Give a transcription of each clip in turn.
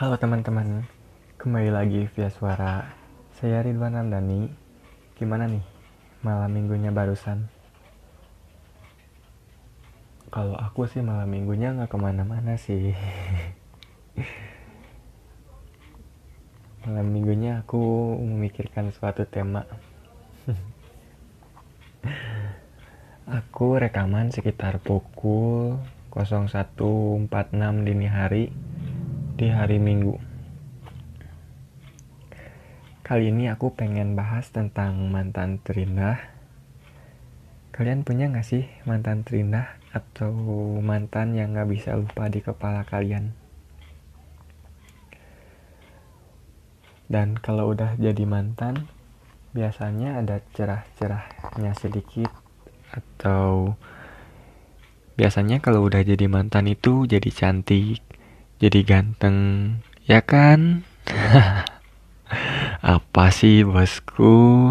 Halo teman-teman, kembali lagi via suara. Saya Ridwan Ramdhani. Gimana nih malam minggunya barusan? Kalau aku sih malam minggunya nggak ke mana-mana sih. malam minggunya aku memikirkan suatu tema. aku rekaman sekitar pukul 01.46 dini hari di hari Minggu. Kali ini aku pengen bahas tentang mantan terindah. Kalian punya gak sih mantan terindah atau mantan yang gak bisa lupa di kepala kalian? Dan kalau udah jadi mantan, biasanya ada cerah-cerahnya sedikit atau biasanya kalau udah jadi mantan itu jadi cantik, jadi ganteng, ya kan? Apa sih bosku?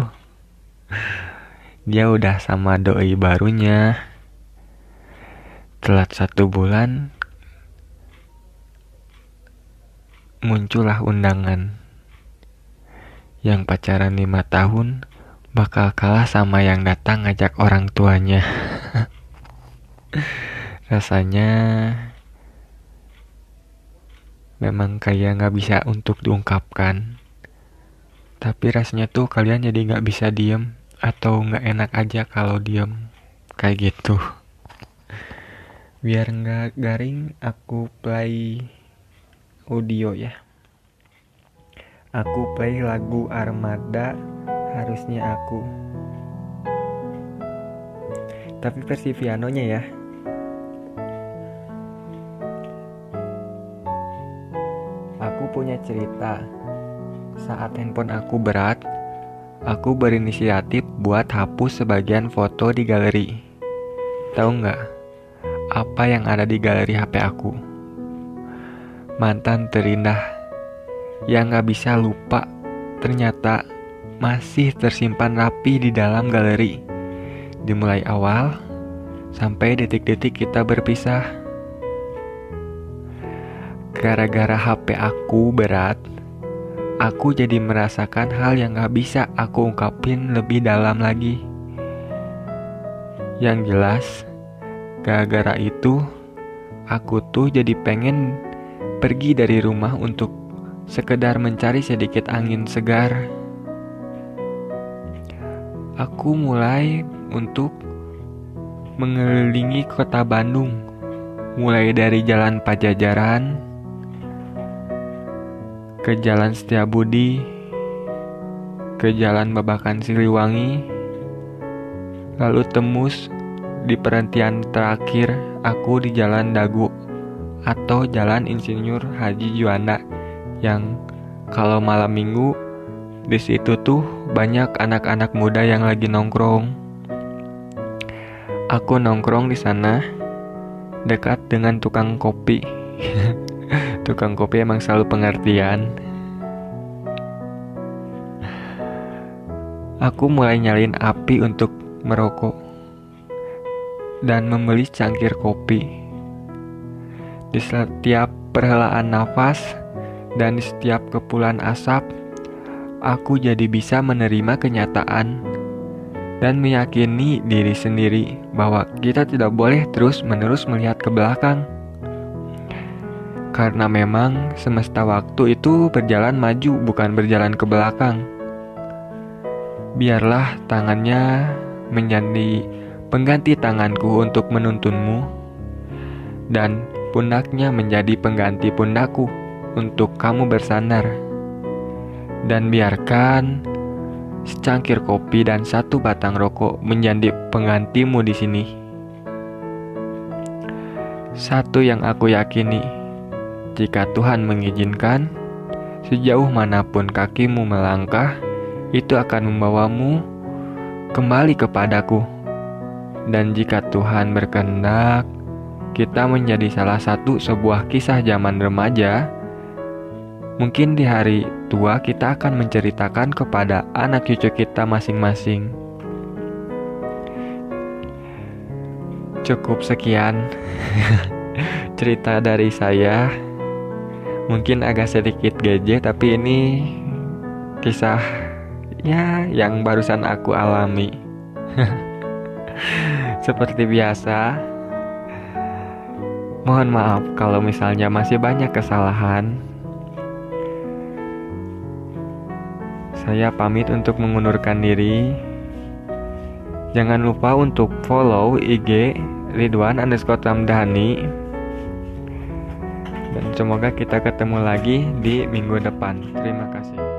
Dia udah sama doi barunya. Telat satu bulan, muncullah undangan. Yang pacaran lima tahun bakal kalah sama yang datang ngajak orang tuanya. Rasanya memang kayak nggak bisa untuk diungkapkan. Tapi rasanya tuh kalian jadi nggak bisa diem atau nggak enak aja kalau diem kayak gitu. Biar nggak garing, aku play audio ya. Aku play lagu Armada harusnya aku. Tapi versi pianonya ya. Punya cerita. Saat handphone aku berat, aku berinisiatif buat hapus sebagian foto di galeri. Tahu nggak? Apa yang ada di galeri HP aku? Mantan terindah yang nggak bisa lupa ternyata masih tersimpan rapi di dalam galeri. Dimulai awal sampai detik-detik kita berpisah. Gara-gara HP aku berat, aku jadi merasakan hal yang gak bisa aku ungkapin lebih dalam lagi. Yang jelas, gara-gara itu, aku tuh jadi pengen pergi dari rumah untuk sekedar mencari sedikit angin segar. Aku mulai untuk mengelilingi kota Bandung, mulai dari Jalan Pajajaran ke Jalan Setiabudi, ke Jalan Babakan Siliwangi, lalu tembus di perhentian terakhir aku di Jalan Dagu atau Jalan Insinyur Haji Juanda yang kalau malam minggu di situ tuh banyak anak-anak muda yang lagi nongkrong. Aku nongkrong di sana dekat dengan tukang kopi. Tukang kopi emang selalu pengertian. Aku mulai nyalin api untuk merokok dan membeli cangkir kopi. Di setiap perhelaan nafas dan di setiap kepulan asap, aku jadi bisa menerima kenyataan dan meyakini diri sendiri bahwa kita tidak boleh terus-menerus melihat ke belakang. Karena memang semesta waktu itu berjalan maju, bukan berjalan ke belakang. Biarlah tangannya menjadi pengganti tanganku untuk menuntunmu, dan pundaknya menjadi pengganti pundakku untuk kamu bersandar. Dan biarkan secangkir kopi dan satu batang rokok menjadi penggantimu di sini. Satu yang aku yakini, jika Tuhan mengizinkan, sejauh mana pun kakimu melangkah, itu akan membawamu kembali kepadaku. Dan jika Tuhan berkehendak, kita menjadi salah satu sebuah kisah zaman remaja Mungkin di hari tua kita akan menceritakan kepada anak cucu kita masing-masing. Cukup sekian cerita dari saya. Mungkin agak sedikit gajah tapi ini kisah ya yang barusan aku alami. Seperti biasa, mohon maaf kalau misalnya masih banyak kesalahan. Saya pamit untuk mengundurkan diri. Jangan lupa untuk follow IG Ridwan underscore Ramdhani dan semoga kita ketemu lagi di minggu depan. Terima kasih.